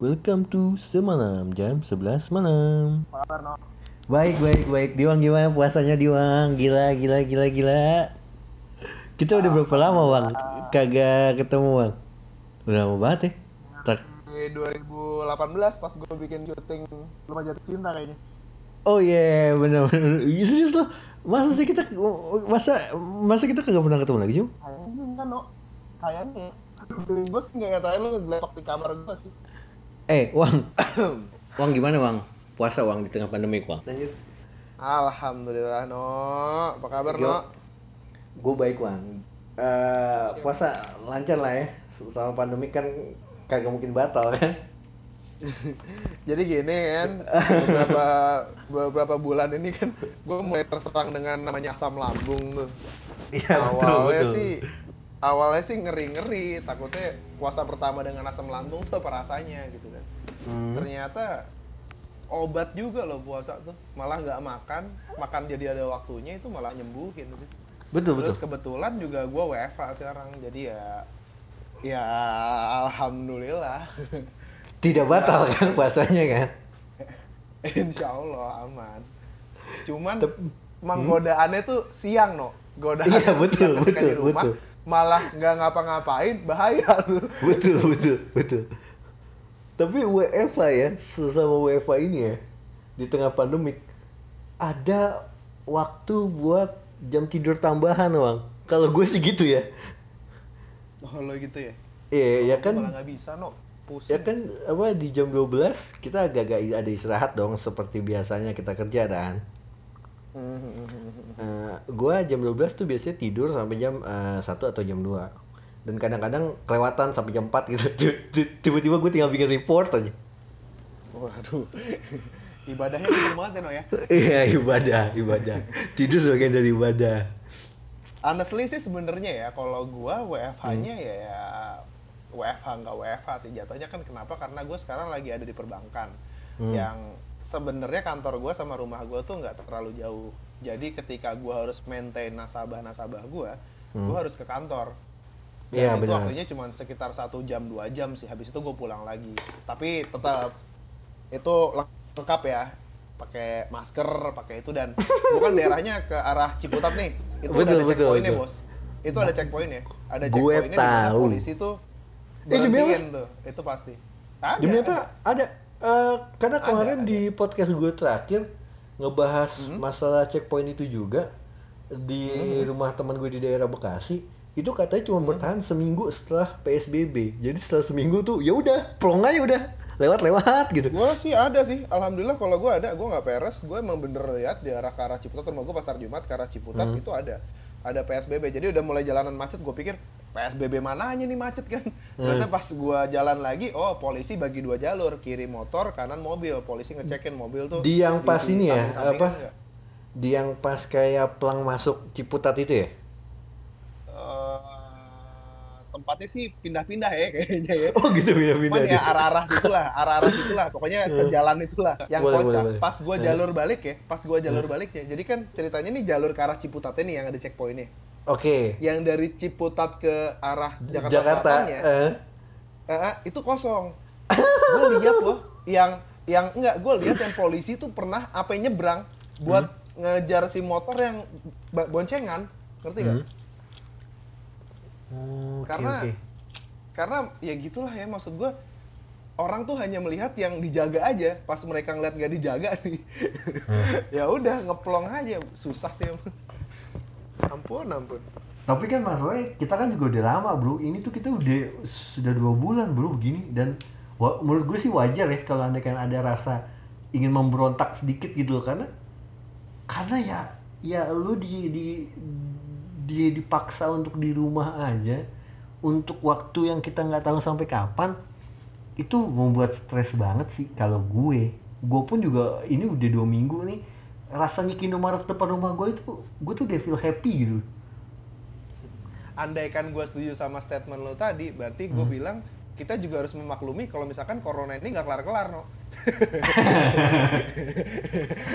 Welcome to Semalam jam 11 malam. Apa kabar, No? Baik, baik, baik. Diwang gimana puasanya Diwang? Gila, gila, gila, gila. Kita udah berapa lama, Wang? Kagak ketemu, Wang. Udah lama banget ya. Tak. Di 2018 pas gue bikin syuting Rumah Jatuh Cinta kayaknya. Oh iya, yeah, benar benar. Serius loh. Masa sih kita masa masa kita kagak pernah ketemu lagi, Cum? Kayaknya sih enggak, No. Kayaknya. Gue sih nggak tahu lu ngelepak di kamar gue sih. Eh, Wang. Wang gimana, Wang? Puasa, Wang, di tengah pandemi, Wang. Alhamdulillah, No. Apa kabar, Yo. No? Gue baik, Wang. Eh, puasa lancar lah ya. Selama pandemi kan kagak mungkin batal kan. Jadi gini kan, beberapa beberapa bulan ini kan gue mulai terserang dengan namanya asam lambung tuh. Iya, betul, awalnya betul. sih awalnya sih ngeri-ngeri, takutnya puasa pertama dengan asam lambung tuh apa rasanya gitu kan. Hmm. Ternyata obat juga loh puasa tuh, malah nggak makan, makan jadi ada waktunya itu malah nyembuhin gitu. Betul, betul. Terus kebetulan juga gue WFA sekarang, jadi ya ya alhamdulillah. Tidak batal kan puasanya kan? Insya Allah aman. Cuman Tep- emang godaannya tuh siang no. Godaan Iya, betul, betul, di rumah, betul. Malah nggak ngapa-ngapain bahaya tuh. betul, betul, betul. Tapi WFA ya, sesama WFA ini ya, di tengah pandemik, ada waktu buat jam tidur tambahan, Wang. Kalau gue sih gitu ya. Oh lo gitu ya? Iya, ya Aku kan nggak bisa no. Pusing. ya kan apa di jam 12 kita agak-agak ada istirahat dong seperti biasanya kita kerja dan Mhm. Eh, gua jam 12 tuh biasanya tidur sampai jam eh, 1 atau jam 2 dan kadang-kadang kelewatan sampai jam 4 gitu. Tiba-tiba gue tinggal bikin report aja. Waduh. Ibadahnya kenceng banget ya no ya. iya ibadah ibadah. Tidur sebagian dari ibadah. Honestly sih sebenarnya ya kalau gua WFH-nya ya, ya WFH nggak WFH sih. Jatuhnya kan kenapa? Karena gue sekarang lagi ada di perbankan. Yang sebenarnya kantor gua sama rumah gua tuh nggak terlalu jauh. Jadi ketika gua harus maintain nasabah nasabah gua gua harus ke kantor. Iya, dan itu benar. waktunya cuma sekitar satu jam dua jam sih. Habis itu gue pulang lagi. Tapi tetap itu lengkap ya. Pakai masker pakai itu dan bukan daerahnya ke arah Ciputat nih. Itu Betul, ada betul, checkpointnya betul. bos. Itu ada checkpoint ya ada Gue checkpointnya tahu. polisi tuh Eh, berhentiin tuh. Itu pasti. Ada. Demi apa ada Eh, karena Ada, kemarin ada. di podcast gue terakhir ngebahas masalah checkpoint itu juga di rumah teman gue di daerah Bekasi itu katanya cuma bertahan seminggu setelah PSBB jadi setelah seminggu tuh ya udah plong aja udah. Lewat-lewat gitu. Gue sih ada sih, alhamdulillah kalau gue ada, gue nggak peres, gue emang bener lihat di arah ke arah Ciputat, rumah gue pasar Jumat ke arah Ciputat Hmm. itu ada, ada PSBB, jadi udah mulai jalanan macet, gue pikir PSBB mananya nih macet kan, ternyata pas gue jalan lagi, oh polisi bagi dua jalur, kiri motor, kanan mobil, polisi ngecekin mobil tuh Di yang pas ini ya, apa? nggak? di yang pas kayak pelang masuk Ciputat itu ya Eh, tempatnya sih pindah-pindah ya kayaknya ya. oh gitu Cuman beda-beda ya arah-arah situlah, arah-arah situlah, pokoknya sejalan itulah. Yang Boleh, kocak, boleh, pas gua jalur balik ya, pas gua jalur baliknya. Jadi kan ceritanya nih jalur ke arah Ciputatnya nih yang ada checkpointnya. oke Yang dari Ciputat ke arah Jakarta, Jakarta Selatan ya, eh, eh, eh, itu kosong. gue lihat loh, yang yang enggak, gue lihat yang polisi tuh pernah apa nyebrang buat ngejar si motor yang boncengan, ngerti gak? Hmm. Oh, oke Karena oke. karena ya gitulah ya maksud gue orang tuh hanya melihat yang dijaga aja pas mereka ngeliat gak dijaga nih. Ya udah ngeplong aja susah sih ampun ampun. Tapi kan masalahnya kita kan juga udah lama bro. Ini tuh kita udah sudah dua bulan bro begini. Dan wa- menurut gue sih wajar ya kalau anda kan ada rasa ingin memberontak sedikit gitu loh. Karena karena ya ya lu di di di dipaksa untuk di rumah aja untuk waktu yang kita nggak tahu sampai kapan itu membuat stres banget sih kalau gue gue pun juga ini udah dua minggu nih rasanya Indomaret depan rumah gue itu gue tuh udah feel happy gitu andaikan gue setuju sama statement lo tadi berarti gue Hmm. bilang kita juga harus memaklumi kalau misalkan corona ini nggak kelar-kelar no.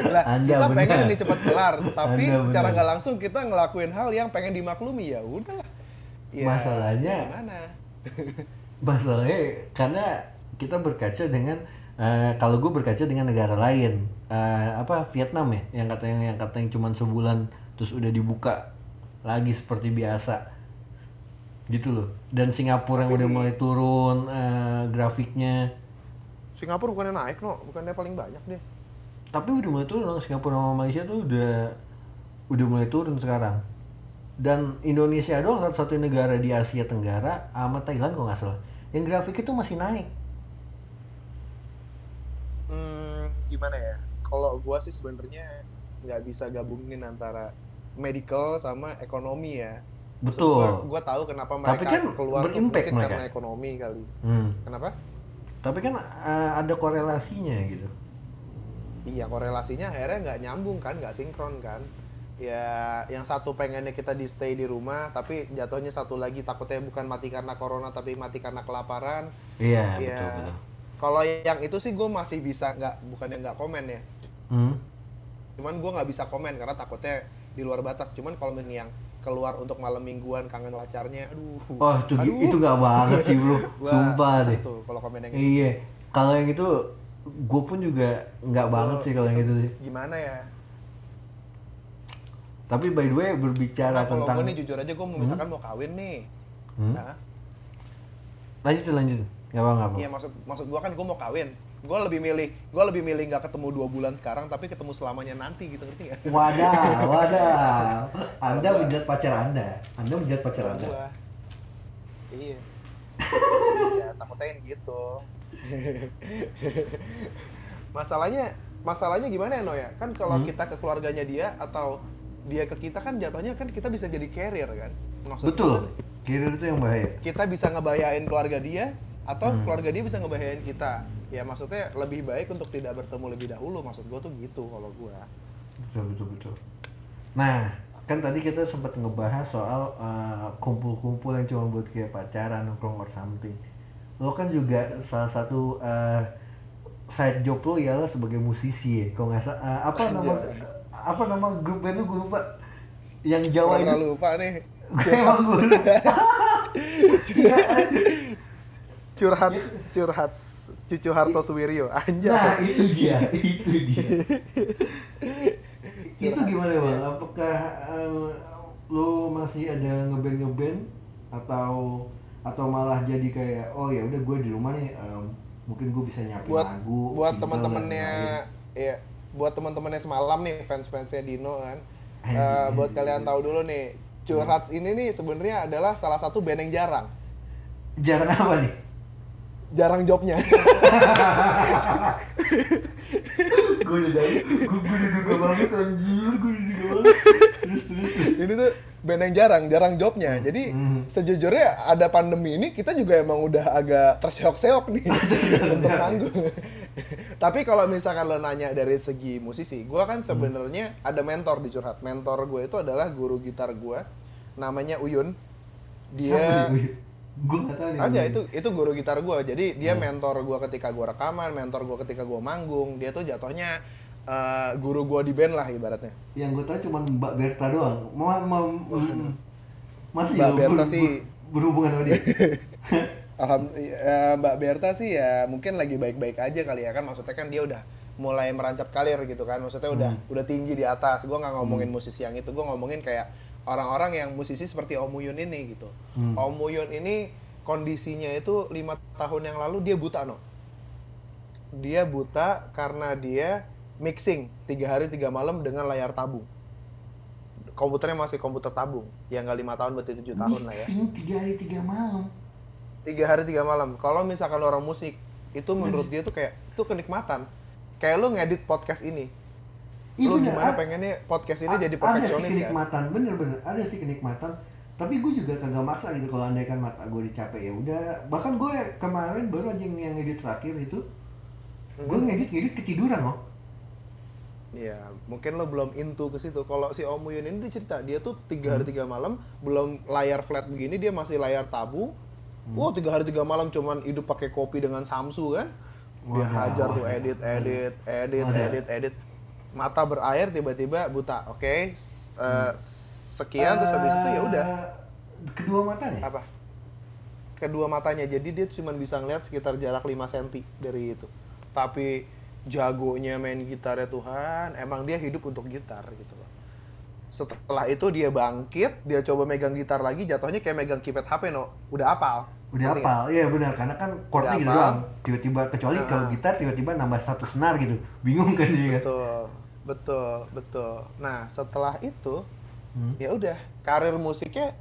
Lah kita benar. pengen ini cepat kelar tapi Anda secara nggak langsung kita ngelakuin hal yang pengen dimaklumi ya udahlah ya, Masalahnya- gimana? masalahnya karena kita berkaca dengan eh, kalau gue berkaca dengan negara lain Eh, apa Vietnam ya yang katanya yang katanya cuma sebulan terus udah dibuka lagi seperti biasa gitu loh dan Singapura yang udah mulai turun eh, grafiknya Singapura bukannya naik no, bukannya paling banyak deh. tapi udah mulai turun loh. Singapura sama Malaysia tuh udah udah mulai turun sekarang dan Indonesia doang satu-satunya negara di Asia Tenggara sama Thailand kok nggak salah yang grafik itu masih naik Hmm, gimana ya? Kalau gua sih sebenarnya nggak bisa gabungin antara medical sama ekonomi ya. Maksud betul Gua, gua tahu kenapa mereka Tapi kan keluar berimpact mereka. karena ekonomi kali. Hmm. Kenapa? tapi kan eh, ada korelasinya gitu Iya korelasinya akhirnya nggak nyambung kan, nggak sinkron kan. Ya yang satu pengennya kita di stay di rumah, tapi jatuhnya satu lagi takutnya bukan mati karena corona tapi mati karena kelaparan. iya Iya. betul betul Kalau yang itu sih gue masih bisa nggak bukannya nggak komen ya. Hmm. Cuman gue nggak bisa komen karena takutnya di luar batas. Cuman kalau misalnya yang keluar untuk malam mingguan kangen pacarnya, aduh. Wah itu Aduh. itu gak banget sih bro, sumpah deh. itu kalau komen yang gitu. Iya, kalau yang itu gue pun juga nggak banget sih kalau yang itu sih. gimana ya? Tapi by the way berbicara Nah, kalau tentang gue nih jujur aja gue mau misalkan mau kawin nih. Hmm? Nah, lanjut lanjut, nggak apa nggak apa. Iya maksud maksud gue kan gue mau kawin. Gue lebih milih gue lebih milih nggak ketemu dua bulan sekarang tapi ketemu selamanya nanti gitu ngerti nggak? Wadah, wadah. Anda menjat pacar Anda. Anda menjat pacar Anda. Gua. Iya. Iya, takutnya gitu. masalahnya masalahnya gimana ya No ya? Kan kalau Hmm. kita ke keluarganya dia atau dia ke kita kan jatuhnya kan kita bisa jadi carrier kan. Maksud Betul. Kira itu yang bahaya. Kita bisa ngebahayain keluarga dia atau Hmm. keluarga dia bisa ngebahayain kita. Ya maksudnya lebih baik untuk tidak bertemu lebih dahulu. Maksud gua tuh gitu kalau gua. Betul betul betul. Nah, kan tadi kita sempat ngebahas soal uh, kumpul-kumpul yang cuma buat kayak pacaran, nongkrong or something. Lo kan juga salah satu uh, side job lo ialah sebagai musisi ya. Kalau nggak salah, uh, apa nama apa nama grup band lo gue lupa. Yang Jawa itu. lupa nih. Gue emang gue lupa. Curhat curhat Cucu Harto Suwiryo anjay. Nah itu dia, itu dia. itu gimana bang? Apakah eh, lo masih ada ngeband ngeband atau atau malah jadi kayak oh ya udah gue di rumah nih em, mungkin gue bisa nyiapin buat lagu buat teman-temannya ya buat teman-temannya semalam nih fans-fansnya Dino kan. Eh, buat kalian tahu dulu nih Curhats ini nih sebenarnya adalah salah satu band yang jarang. Jarang apa nih? Jarang jobnya. Gue udah gue gue udah banget anjir gue udah banget terus ini tuh band yang jarang jarang jobnya. Jadi Hmm. sejujurnya ada pandemi ini kita juga emang udah agak terseok-seok nih. Untuk manggung tapi kalau misalkan lo nanya dari segi musisi gue kan sebenarnya ada mentor di curhat. Mentor gue itu adalah guru gitar gue namanya Uyun. Dia gue gak tau nih ada itu itu guru gitar gue jadi dia Hmm. mentor gue ketika gue rekaman mentor gue ketika gue manggung. Dia tuh jatuhnya eh, guru gue di band lah ibaratnya. Yang gue tahu cuma Mbak Berta doang. Mau mau masih Mbak Berta ber- sih- ber- berhubungan sama dia? Alham, ya, Mbak Berta sih ya mungkin lagi baik-baik aja kali ya kan. Maksudnya kan dia udah mulai merancap karir gitu kan. Maksudnya udah Hmm. udah tinggi di atas. Gue nggak ngomongin musisi yang itu. Gue ngomongin kayak orang-orang yang musisi seperti Om Uyun ini gitu. Hmm. Om Uyun ini kondisinya itu lima tahun yang lalu dia buta no. Dia buta karena dia mixing tiga hari tiga malam dengan layar tabung. Komputernya masih komputer tabung. Ya nggak lima tahun berarti tujuh tahun lah ya. Mixing tiga hari tiga malam? Tiga hari tiga malam. Kalau misalkan orang musik itu menurut dia tuh kayak itu kenikmatan. Kayak lu ngedit podcast ini Iya lu bener, gimana a- pengennya podcast ini jadi ada perfeksionis sih kan kenikmatan bener-bener ada sih kenikmatan tapi gue juga kagak maksa gitu kalau andai kan mata gue dicapek ya udah bahkan gue kemarin baru aja yang ngedit terakhir itu gue Mhm. ngedit ngedit ketiduran loh Iya, mungkin lo belum into ke situ. Kalau si Om Uyun ini dia cerita, dia tuh tiga hari Hmm. tiga malam, belum layar flat begini, dia masih layar tabung. Hmm. Wow, tiga hari tiga malam cuman hidup pakai kopi dengan Samsu kan? Dia Wadah, hajar tuh edit, edit, edit, edit, edit. Mata berair tiba-tiba buta. Oke, eh, sekian terus habis itu ya udah. Eh, kedua matanya? Apa? kedua matanya. Jadi dia cuma bisa ngeliat sekitar jarak 5 cm dari itu. Tapi jagonya main gitarnya Tuhan emang dia hidup untuk gitar gitu loh. Setelah itu dia bangkit dia coba megang gitar lagi jatuhnya kayak megang keypad HP no. Udah apal. Udah apal, iya benar. Karena kan chordnya gitu doang. Tiba-tiba kecuali Nah. kalau gitar tiba-tiba nambah satu senar gitu, bingung kan dia kan? betul betul betul. Nah setelah itu Hmm. ya udah karir musiknya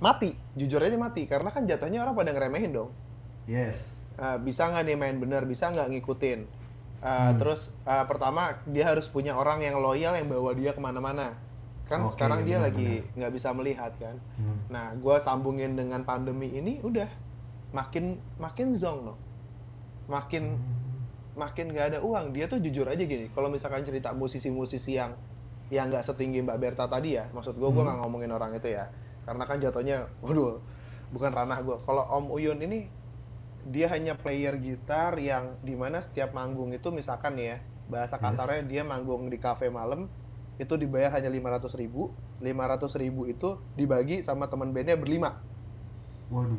mati. Jujur aja mati karena kan jatuhnya orang pada ngeremehin dong. Yes. Eh, bisa nggak nih main bener? Bisa nggak ngikutin? Eh, Hmm. terus eh, pertama dia harus punya orang yang loyal yang bawa dia ke mana-mana. Kan Oke, sekarang dia benar, lagi nggak bisa melihat kan? Hmm. nah gue sambungin dengan pandemi ini udah. Makin makin zong no makin makin nggak ada uang dia tuh jujur aja gini kalau misalkan cerita musisi-musisi yang yang nggak setinggi Mbak Berta tadi ya maksud gue gue Hmm. nggak ngomongin orang itu ya karena kan jatuhnya waduh bukan ranah gue kalau Om Uyun ini dia hanya player gitar yang di mana setiap manggung itu misalkan ya bahasa Yes. kasarnya dia manggung di cafe malam itu dibayar hanya 500 ribu 500 ribu itu dibagi sama teman bandnya berlima Waduh.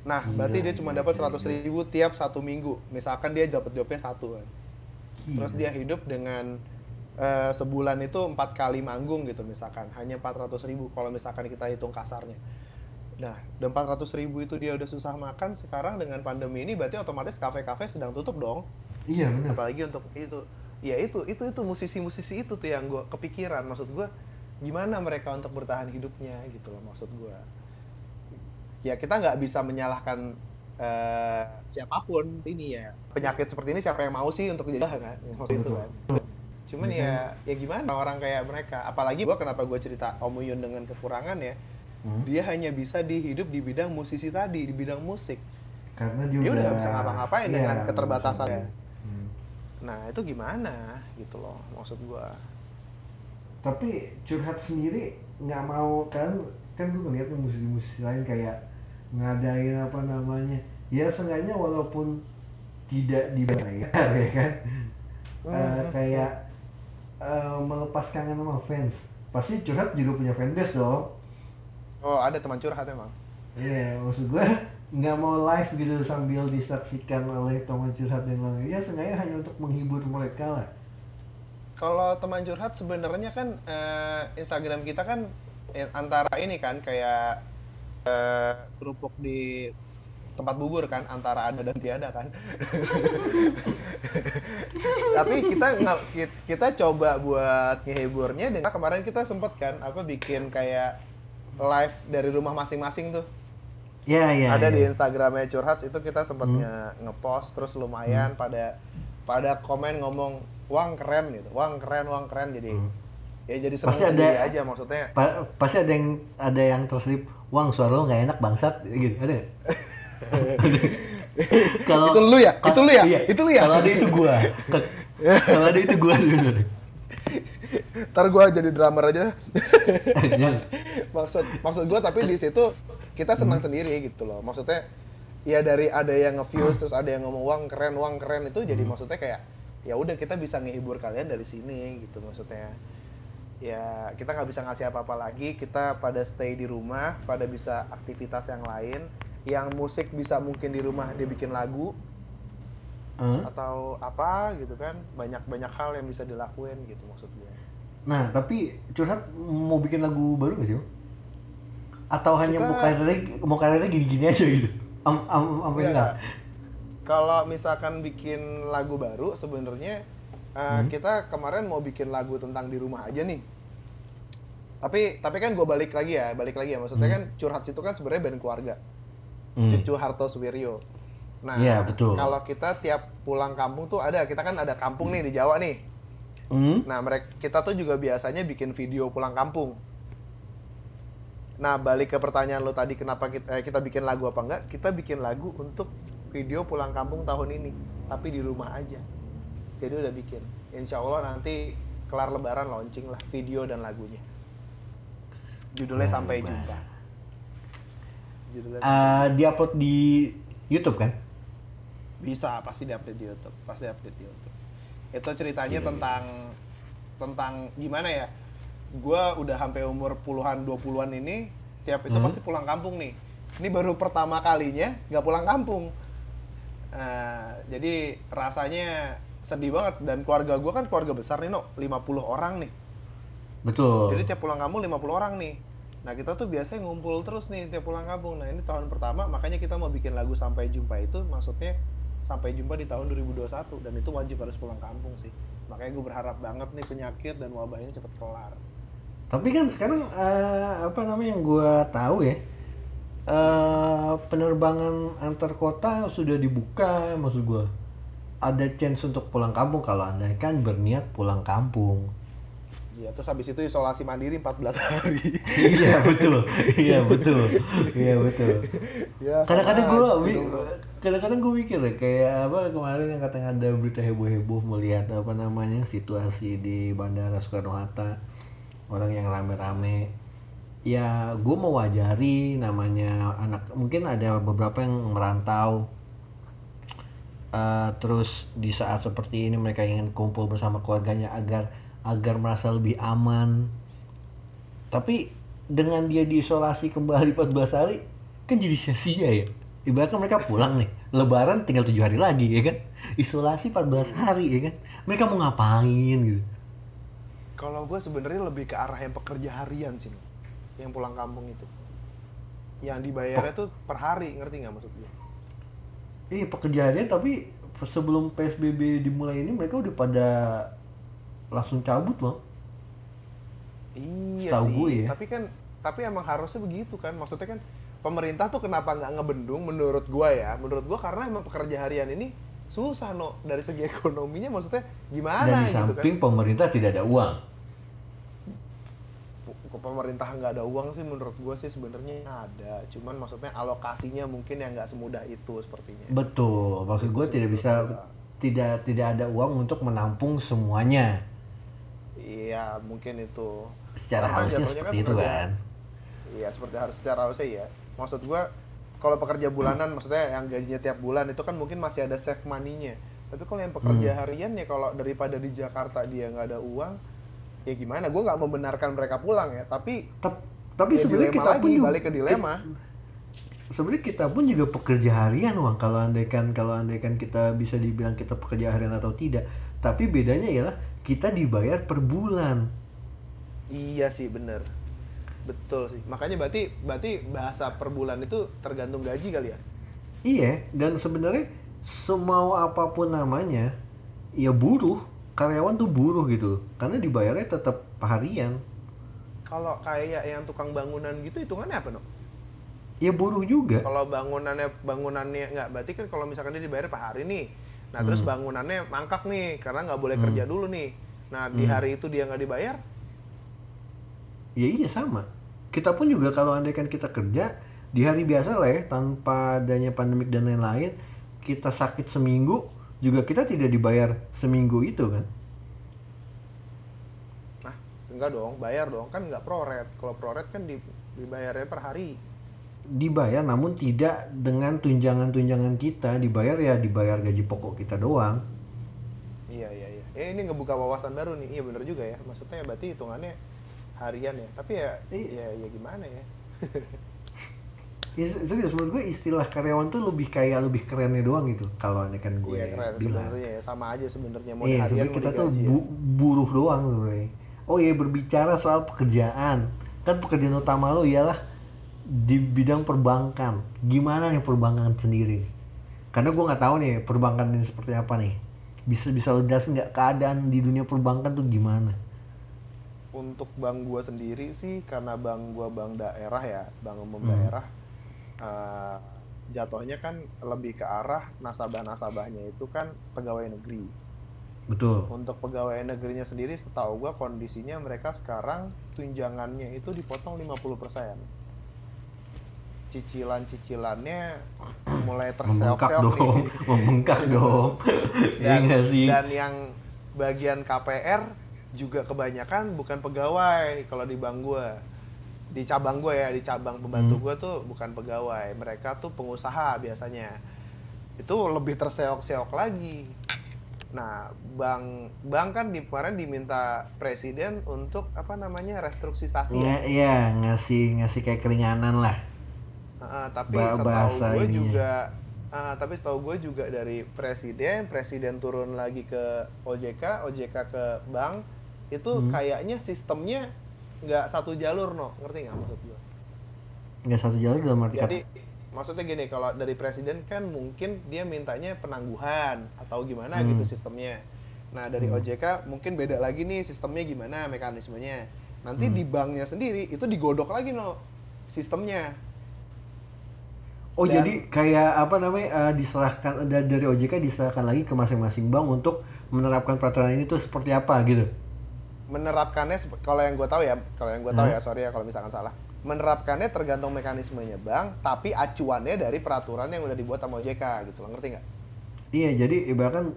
Nah Gila, berarti dia cuma dapat gila, 100 ribu tiap satu minggu. Misalkan dia dapat jobnya satu kan. Gila. terus dia hidup dengan eh, sebulan itu empat kali manggung gitu misalkan. Hanya 400 ribu kalau misalkan kita hitung kasarnya. Nah dan 400 ribu itu dia udah susah makan sekarang dengan pandemi ini berarti otomatis kafe-kafe sedang tutup dong. Iya benar. apalagi untuk itu. Ya itu itu itu musisi-musisi itu tuh yang gue kepikiran. Maksud gue gimana mereka untuk bertahan hidupnya gitu loh maksud gue ya kita nggak bisa menyalahkan eh, siapa pun ini ya. Penyakit seperti ini siapa yang mau sih untuk jadi kan? Maksud itu kan? Cuman ya ya gimana orang kayak mereka? Apalagi gua kenapa gue cerita Om Uyun dengan kekurangan ya? Hmm. dia hanya bisa dihidup di bidang musisi tadi di bidang musik. Karena dia, Dia udah nggak bisa ngapa-ngapain Iya, dengan keterbatasannya. Hmm. nah itu gimana? Gitu loh maksud gua. Tapi curhat sendiri nggak mau kan kan gue ngeliat musisi-musisi lain kayak ngadain apa namanya ya seenggaknya walaupun tidak dibayar ya kan Eh, Hmm. kayak eh, melepas kangen sama fans pasti curhat juga punya fanbase dong Oh, ada teman curhat emang. Iya, maksud gue nggak mau live gitu sambil disaksikan oleh teman curhat dan lain Ya seenggaknya hanya untuk menghibur mereka lah. Kalau teman curhat sebenarnya kan eh, Instagram kita kan antara ini kan kayak eh, kerupuk di tempat bubur kan antara ada dan tiada kan. Tapi kita kita coba buat ngehiburnya dengan kemarin kita sempet kan apa bikin kayak live dari rumah masing-masing tuh. Iya, iya. ada di iya. Instagramnya curhat itu kita sempat Hmm. nge- ngepost terus lumayan pada pada komen ngomong wang keren gitu wang keren wang keren jadi Hmm. Ya jadi Pasti ada- aja maksudnya Pa- pasti ada yang ada yang terselip, "Wang, suara lo nggak enak bangsat." gitu. Ada? Kalau Itu lu ya? Itu lu ya? Iya. Itu lu ya? Kalau ada itu gua. Kalau ada itu gua sebenarnya. ntar gue jadi drummer aja maksud maksud gue tapi di situ kita senang sendiri gitu loh maksudnya ya dari ada yang nge-views terus ada yang ngomong wang keren wang keren itu jadi maksudnya kayak ya udah kita bisa ngehibur kalian dari sini gitu maksudnya ya kita nggak bisa ngasih apa-apa lagi kita pada stay di rumah pada bisa aktivitas yang lain yang musik bisa mungkin di rumah dia bikin lagu Hah? atau apa gitu kan banyak banyak hal yang bisa dilakuin gitu maksud gue Nah, tapi curhat mau bikin lagu baru gak sih? Atau hanya Kita- mau karirnya mau karirnya gini-gini aja gitu? Am am am enggak. Kalau misalkan bikin lagu baru sebenarnya uh, Hmm. kita kemarin mau bikin lagu tentang di rumah aja nih. Tapi tapi kan gue balik lagi ya, balik lagi ya. Maksudnya Hmm. kan curhat situ kan sebenarnya band keluarga. Hmm. Cucu Harto Suwiryo. Nah, Iya, betul. kalau kita tiap pulang kampung tuh ada, kita kan ada kampung nih di Jawa nih. Hmm? Nah, mereka kita tuh juga biasanya bikin video pulang kampung. Nah, balik ke pertanyaan lo tadi kenapa kita, eh, kita bikin lagu apa enggak? Kita bikin lagu untuk video pulang kampung tahun ini, tapi di rumah aja. Jadi udah bikin. Insya Allah nanti kelar lebaran launching lah video dan lagunya. Judulnya Wah, sampai jumpa. Judulnya Eh, diupload di YouTube kan? Bisa, pasti diupdate di YouTube, pasti update di YouTube. Itu ceritanya Oke. tentang tentang gimana ya? Gua udah sampai umur puluhan 20-an ini, tiap itu Hmm. pasti pulang kampung nih. ini baru pertama kalinya nggak pulang kampung nah, jadi rasanya sedih banget. Dan keluarga gue kan keluarga besar nih no 50 orang nih. Betul. Jadi tiap pulang kampung 50 orang nih. Nah kita tuh biasanya ngumpul terus nih tiap pulang kampung. Nah ini tahun pertama makanya kita mau bikin lagu sampai jumpa itu maksudnya sampai jumpa di tahun 2021 dan itu wajib harus pulang kampung sih. Makanya gue berharap banget nih penyakit dan wabah ini cepet kelar. Tapi kan sekarang uh, apa namanya yang gue tahu ya uh, penerbangan antar kota sudah dibuka maksud gue ada chance untuk pulang kampung kalau anda kan berniat pulang kampung Iya, terus habis itu isolasi mandiri 14 hari. iya, betul. Iya, betul. Iya, betul. Ya, kadang-kadang gue kadang-kadang gue mikir ya kayak apa kemarin yang katanya ada berita heboh-heboh melihat apa namanya situasi di Bandara Soekarno Hatta orang yang rame-rame ya gue mau wajari namanya anak mungkin ada beberapa yang merantau uh, terus di saat seperti ini mereka ingin kumpul bersama keluarganya agar agar merasa lebih aman. Tapi dengan dia diisolasi kembali 14 hari kan jadi sia-sia ya. Ibaratnya mereka pulang nih lebaran tinggal tujuh hari lagi ya kan? Isolasi 14 hari ya kan? Mereka mau ngapain gitu? Kalau gue sebenarnya lebih ke arah yang pekerja harian sih yang pulang kampung itu. Yang dibayarnya tuh per hari ngerti nggak maksud gue iya pekerja harian tapi sebelum psbb dimulai ini mereka udah pada langsung cabut loh. Iya Setahu sih gue ya. tapi kan tapi emang harusnya begitu kan. Maksudnya kan pemerintah tuh kenapa nggak ngebendung menurut gua ya? Menurut gua karena emang pekerja harian ini susah no dari segi ekonominya. Maksudnya gimana dan di gitu samping kan? pemerintah tidak ada uang pemerintah nggak ada uang sih menurut gue sih sebenarnya ada. Cuman maksudnya alokasinya mungkin yang nggak semudah itu sepertinya. Betul. Maksud gue tidak bisa tidak tidak ada uang untuk menampung semuanya. Iya mungkin itu. Secara Karena harusnya seperti kan itu kan? Iya seperti harus secara harusnya ya maksud gue kalau pekerja bulanan maksudnya yang gajinya tiap bulan itu kan mungkin masih ada save money-nya. Tapi kalau yang pekerja hmm. harian ya kalau daripada di Jakarta dia nggak ada uang ya gimana gue nggak membenarkan mereka pulang ya tapi Tep, tapi ya sebenarnya kita lagi, pun juga, balik ke dilema. sebenarnya kita pun juga pekerja harian uang kalau andaikan kalau andaikan kita bisa dibilang kita pekerja harian atau tidak tapi bedanya ialah kita dibayar per bulan. Iya sih bener. Betul sih. Makanya berarti berarti bahasa per bulan itu tergantung gaji kali ya? Iya, dan sebenarnya semau apa pun namanya, ya buruh, karyawan tuh buruh gitu. Karena dibayarnya tetap harian. Kalau kayak yang tukang bangunan gitu hitungannya apa, no? Ya buruh juga. Kalau bangunannya bangunannya nggak berarti kan kalau misalkan dia dibayar per hari nih. Nah, hmm. terus bangunannya mangkak nih karena nggak boleh hmm. kerja dulu nih. Nah, di hmm. hari itu dia nggak dibayar, ya iya sama kita pun juga kalau andaikan kita kerja di hari biasa lah ya tanpa adanya pandemik dan lain-lain kita sakit seminggu juga kita tidak dibayar seminggu itu kan? Nah enggak dong bayar dong. Kan enggak proret. Kalau proret kan dibayarnya per hari. Dibayar namun tidak dengan tunjangan-tunjangan kita. Dibayar ya dibayar gaji pokok kita doang. Iya iya iya. Eh, ini ngebuka wawasan baru nih. Iya bener juga ya. Maksudnya berarti hitungannya harian ya. Tapi ya iya. ya ya gimana ya ya serius menurut gue istilah karyawan tuh lebih kayak lebih kerennya doang gitu kalau ini kan gue iya, keren sebenarnya ya sama aja sebenarnya mau iya, harian kita tuh bu ya. buruh doang sebenarnya. Oh iya berbicara soal pekerjaan. Kan pekerjaan utama lo ialah di bidang perbankan. Gimana nih perbankan sendiri karena gue nggak tahu nih perbankan ini seperti apa nih. Bisa bisa ledas nggak keadaan di dunia perbankan tuh gimana? Untuk bank gua sendiri sih karena bank gua bank daerah ya bank umum hmm. daerah uh, jatuhnya kan lebih ke arah nasabah-nasabahnya itu kan pegawai negeri. Betul. Untuk pegawai negerinya sendiri setahu gua kondisinya mereka sekarang tunjangannya itu dipotong 50% cicilan-cicilannya mulai terseok-seok dong, membengkak dong. dan, iya sih? dan yang bagian KPR juga kebanyakan bukan pegawai kalau di bank gue di cabang gue ya di cabang pembantu hmm. gue tuh bukan pegawai. Mereka tuh pengusaha biasanya. Itu lebih terseok-seok lagi. Nah bank bank kan di kemarin diminta presiden untuk apa namanya restrukturisasi. Iya iya ngasih ngasih kayak keringanan lah. Uh, tapi Ba- setahu gue juga uh, tapi setahu gue juga dari presiden presiden turun lagi ke OJK OJK ke bank itu Hmm. kayaknya sistemnya nggak satu jalur no ngerti nggak maksud gue nggak satu jalur dalam arti jadi kata maksudnya gini kalau dari presiden kan mungkin dia mintanya penangguhan atau gimana Hmm. gitu sistemnya nah dari Hmm. OJK mungkin beda lagi nih sistemnya gimana mekanismenya nanti Hmm. di banknya sendiri itu digodok lagi no sistemnya oh dan- jadi kayak apa namanya eh, diserahkan da- dari OJK diserahkan lagi ke masing-masing bank untuk menerapkan peraturan ini tuh seperti apa gitu menerapkannya kalau yang gue tahu ya kalau yang gue tahu Hmm. ya sorry ya kalau misalkan salah. Menerapkannya tergantung mekanismenya bank tapi acuannya dari peraturan yang udah dibuat sama OJK gitu lo ngerti nggak? Iya jadi ibaratkan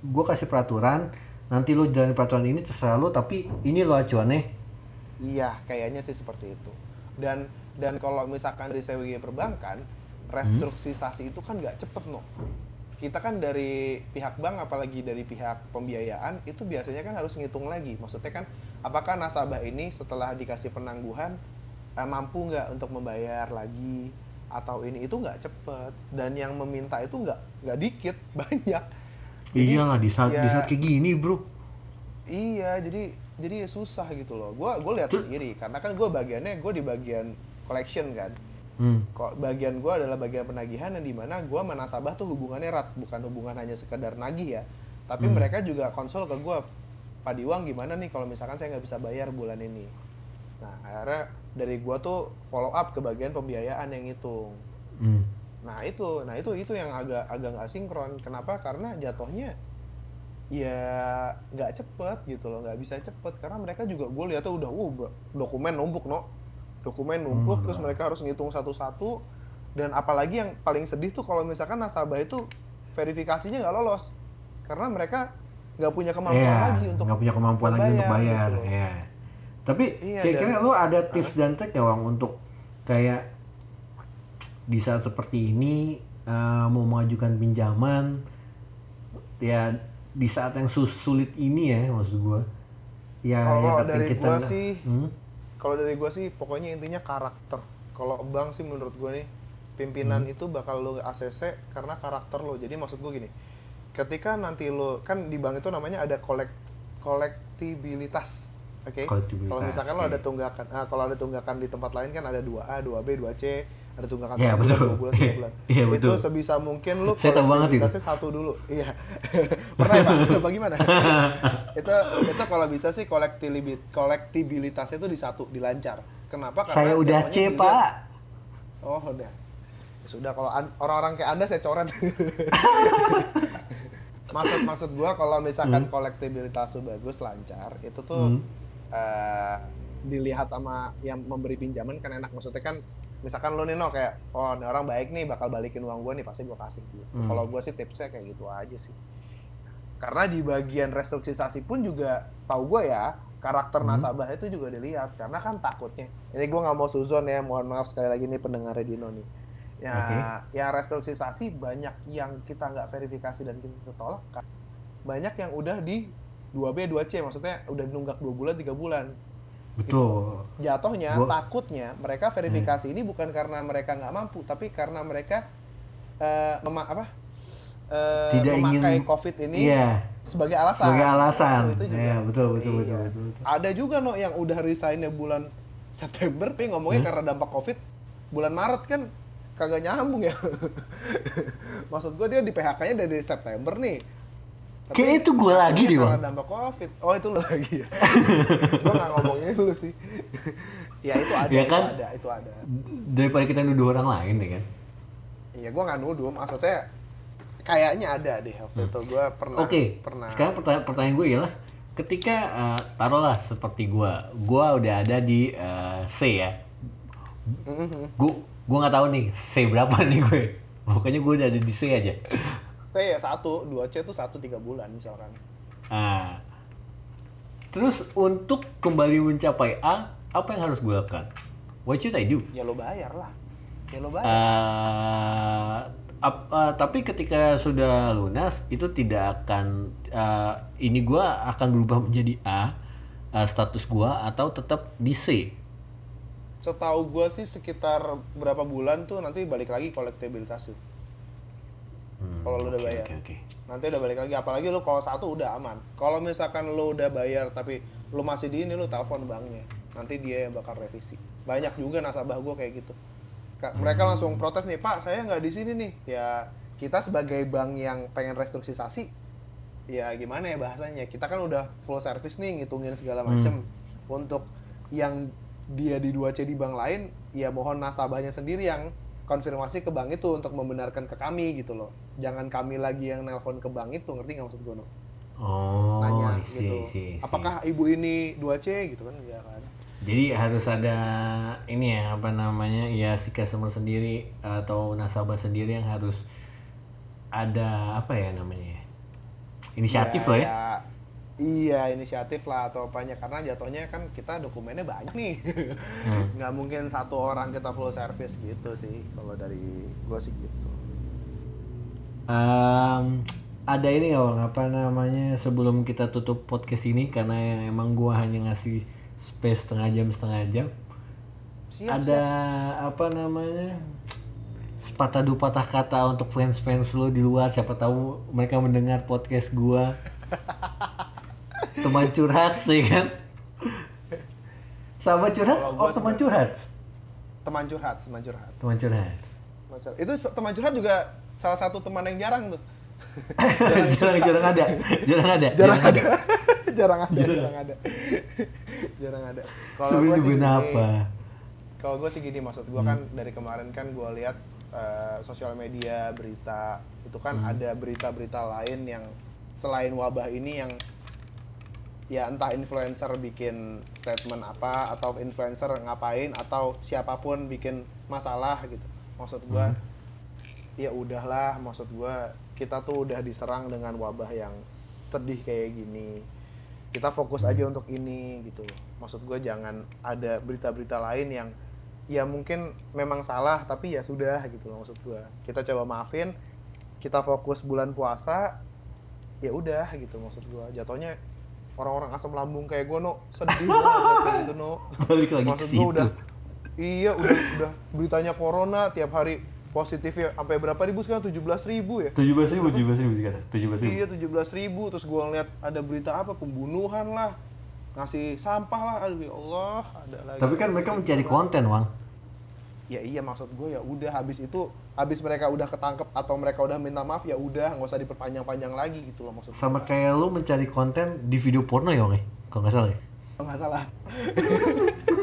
gue kasih peraturan nanti lo jalanin peraturan ini terserah lo tapi ini lo acuannya. Iya kayaknya sih seperti itu. Dan dan kalau misalkan dari sebagai perbankan restrukturisasi itu kan nggak cepet no kita kan dari pihak bank apalagi dari pihak pembiayaan itu biasanya kan harus ngitung lagi. Maksudnya kan apakah nasabah ini setelah dikasih penangguhan eh, mampu nggak untuk membayar lagi atau ini itu nggak cepet. Dan yang meminta itu nggak nggak dikit banyak. Jadi, iyalah di saat di ya- saat kayak gini bro. Iya jadi jadi susah gitu loh. Gue gue lihat sendiri karena kan gue bagiannya gue di bagian collection kan hmm. kok bagian gue adalah bagian penagihan yang di mana gue sama nasabah tuh hubungannya erat bukan hubungan hanya sekedar nagih ya. Tapi Hmm. mereka juga konsul ke gue Pak Diwang gimana nih kalau misalkan saya nggak bisa bayar bulan ini? Nah akhirnya dari gue tuh follow up ke bagian pembiayaan yang hitung Hmm. nah itu nah itu itu yang agak agak nggak sinkron. Kenapa? Karena jatuhnya ya nggak cepet gitu loh nggak bisa cepet. Karena mereka juga gue lihatnya udah uh dokumen numpuk no dokumen numpuk Hmm. terus mereka harus ngitung satu-satu. Dan apalagi yang paling sedih tuh kalau misalkan nasabah itu verifikasinya nggak lolos. Karena mereka nggak punya kemampuan Iya, lagi untuk nggak punya kemampuan lagi untuk bayar gitu. ya tapi Iya, kira-kira dan- lo ada tips dan trik ya Wang untuk kayak di saat seperti ini eh, mau mengajukan pinjaman ya di saat yang sulit ini ya maksud gua. Ya Kalau penting dari kita gua sih, Hmm? Kalau dari gue sih pokoknya intinya karakter kalau bank sih menurut gue nih pimpinan Hmm. itu bakal lo ACC karena karakter lo jadi maksud gue gini ketika nanti lo kan di bank itu namanya ada kolek kolektibilitas oke Kolektibilitas, kalau misalkan lo oke. ada tunggakan ah kalau ada tunggakan di tempat lain kan ada 2A 2B 2C ada tunggakan Iya, bulan, betul. dua bulan tiga bulan. Iya, itu betul. sebisa mungkin lo Saya tahu banget itu. satu dulu. Iya. Pernah ya pak? Apa gimana? Itu itu kalau bisa sih kolektibilitas kolektibilitasnya itu di satu dilancar. Kenapa? Karena saya udah C pak. Oh udah. Ya sudah kalau an- orang-orang kayak anda saya coret. Maksud maksud gua kalau misalkan kolektibilitas tuh bagus lancar itu tuh Hmm. eh, dilihat sama yang memberi pinjaman kan enak. Maksudnya kan misalkan lo nih no kayak oh ini orang baik nih bakal balikin uang gue nih pasti gue kasih gitu. Hmm. Kalau gue sih tipsnya kayak gitu aja sih. Karena di bagian restrukturisasi pun juga setahu gue ya karakter Hmm. nasabah itu juga dilihat karena kan takutnya. Ini gue nggak mau suzon ya, mohon maaf sekali lagi nih pendengar Dino nih. Ya, Oke. ya restrukturisasi banyak yang kita nggak verifikasi dan kita tolak. Banyak yang udah di 2B 2C maksudnya udah nunggak dua bulan tiga bulan betul jatuhnya Gua- takutnya mereka verifikasi ini bukan karena mereka nggak mampu tapi karena mereka eh, mema- apa eh, Tidak memakai ingin- covid ini iya sebagai alasan sebagai alasan Itu juga. ya betul betul betul, Iya. betul, betul. ada juga no yang udah resignnya bulan September tapi ngomongnya Hmm? karena dampak covid bulan Maret kan kagak nyambung ya maksud gue dia di PHK-nya dari September nih Kayak itu gua lagi deh, Bang. dampak covid. Oh itu lu lagi ya? Gue nggak ngomongin lu sih. Ya itu ada Ya itu kan? ada itu ada. Daripada kita nuduh orang lain ya kan? Iya gue nggak nuduh. Maksudnya kayaknya ada deh waktu itu. Gue pernah Hmm. Oke, pernah. sekarang pertanyaan, pertanyaan gue ialah ketika eh, taruhlah seperti gue, gue udah ada di eh, C ya, gue gue nggak tahu nih C berapa nih gue, pokoknya gue udah ada di C aja. Saya ya satu. Dua C itu satu tiga bulan misalkan. Nah, terus untuk kembali mencapai A, apa yang harus gue lakukan? What should I do? ya lo bayar lah. Ya lo bayar. Eh, ap- eh, tapi ketika sudah lunas itu tidak akan eh, ini gua akan berubah menjadi A eh, status gua atau tetap di C? Setahu gue sih sekitar berapa bulan tuh nanti balik lagi kolektibilitas tuh Hmm, Kalau lu udah oke, bayar. Oke oke. nanti udah balik lagi apalagi lu kalau satu udah aman. Kalau misalkan lu udah bayar tapi lu masih di ini lu telepon banknya. Nanti dia yang bakal revisi. Banyak juga nasabah gue kayak gitu. Ka- mereka langsung protes nih pak saya nggak di sini nih. Ya kita sebagai bank yang pengen restrukturisasi ya gimana ya bahasanya? Kita kan udah full service nih ngitungin segala macem. Untuk yang dia di 2C di bank lain ya mohon nasabahnya sendiri yang konfirmasi ke bank itu untuk membenarkan ke kami gitu loh jangan kami lagi yang nelpon ke bank itu ngerti nggak maksud gue no? Oh, nanya I see, gitu I see, I see. apakah ibu ini 2C gitu kan ya kan Jadi harus ada ini ya apa namanya ya si customer sendiri atau nasabah sendiri yang harus ada apa ya namanya ya? inisiatif lah ya. Iya inisiatif lah atau apanya. Karena jatuhnya kan kita dokumennya banyak nih. Hmm. nggak mungkin satu orang kita full service gitu sih kalau dari gue sih gitu. Em, ada ini nggak bang? Apa namanya sebelum kita tutup podcast ini karena emang gua hanya ngasih space setengah jam setengah jam. Siap ada apa namanya sepatah dua patah kata untuk fans fans lo di luar. Siapa tahu mereka mendengar podcast gua teman curhat sih kan? Sahabat curhat? Oh teman curhat? Teman curhat teman curhat. Teman curhat. Itu teman curhat juga salah satu teman yang jarang tuh. Jarang jarang ada. Jarang ada. Jarang ada. jarang ada jarang. ada. Jarang ada. Kalau gue sih gini, apa? Kalau gue sih gini maksud gue kan dari kemarin kan gue lihat eh, sosial media berita. Itu kan ada berita-berita lain yang selain wabah ini yang ya entah influencer bikin statement apa atau influencer ngapain atau siapa pun bikin masalah gitu. Maksud gue ya udahlah maksud gue kita tuh udah diserang dengan wabah yang sedih kayak gini. Kita fokus aja untuk ini gitu. Maksud gue jangan ada berita-berita lain yang ya mungkin memang salah tapi ya sudah gitu maksud gue kita coba maafin kita fokus bulan puasa ya udah gitu maksud gue jatuhnya orang-orang asam lambung kayak gue no sedih banget kayak gitu no balik lagi maksud gue udah iya udah udah beritanya corona tiap hari positifnya sampai berapa ribu sekarang? tujuh belas ribu ya? tujuh belas ribu tujuh belas ribu sekarang tujuh belas ribu. Iya tujuh belas ribu. Terus gue ngeliat ada berita apa? Pembunuhan lah. Ngasih sampah lah. Aduh ya Allah ada lagi. Tapi kan mereka mencari konten wang ya iya maksud gue ya udah habis itu habis mereka udah ketangkep atau mereka udah minta maaf ya udah nggak usah diperpanjang-panjang lagi gitu loh maksud sama kayak lu mencari konten di video porno ya wang ya kalau nggak salah ya? Gue nggak salah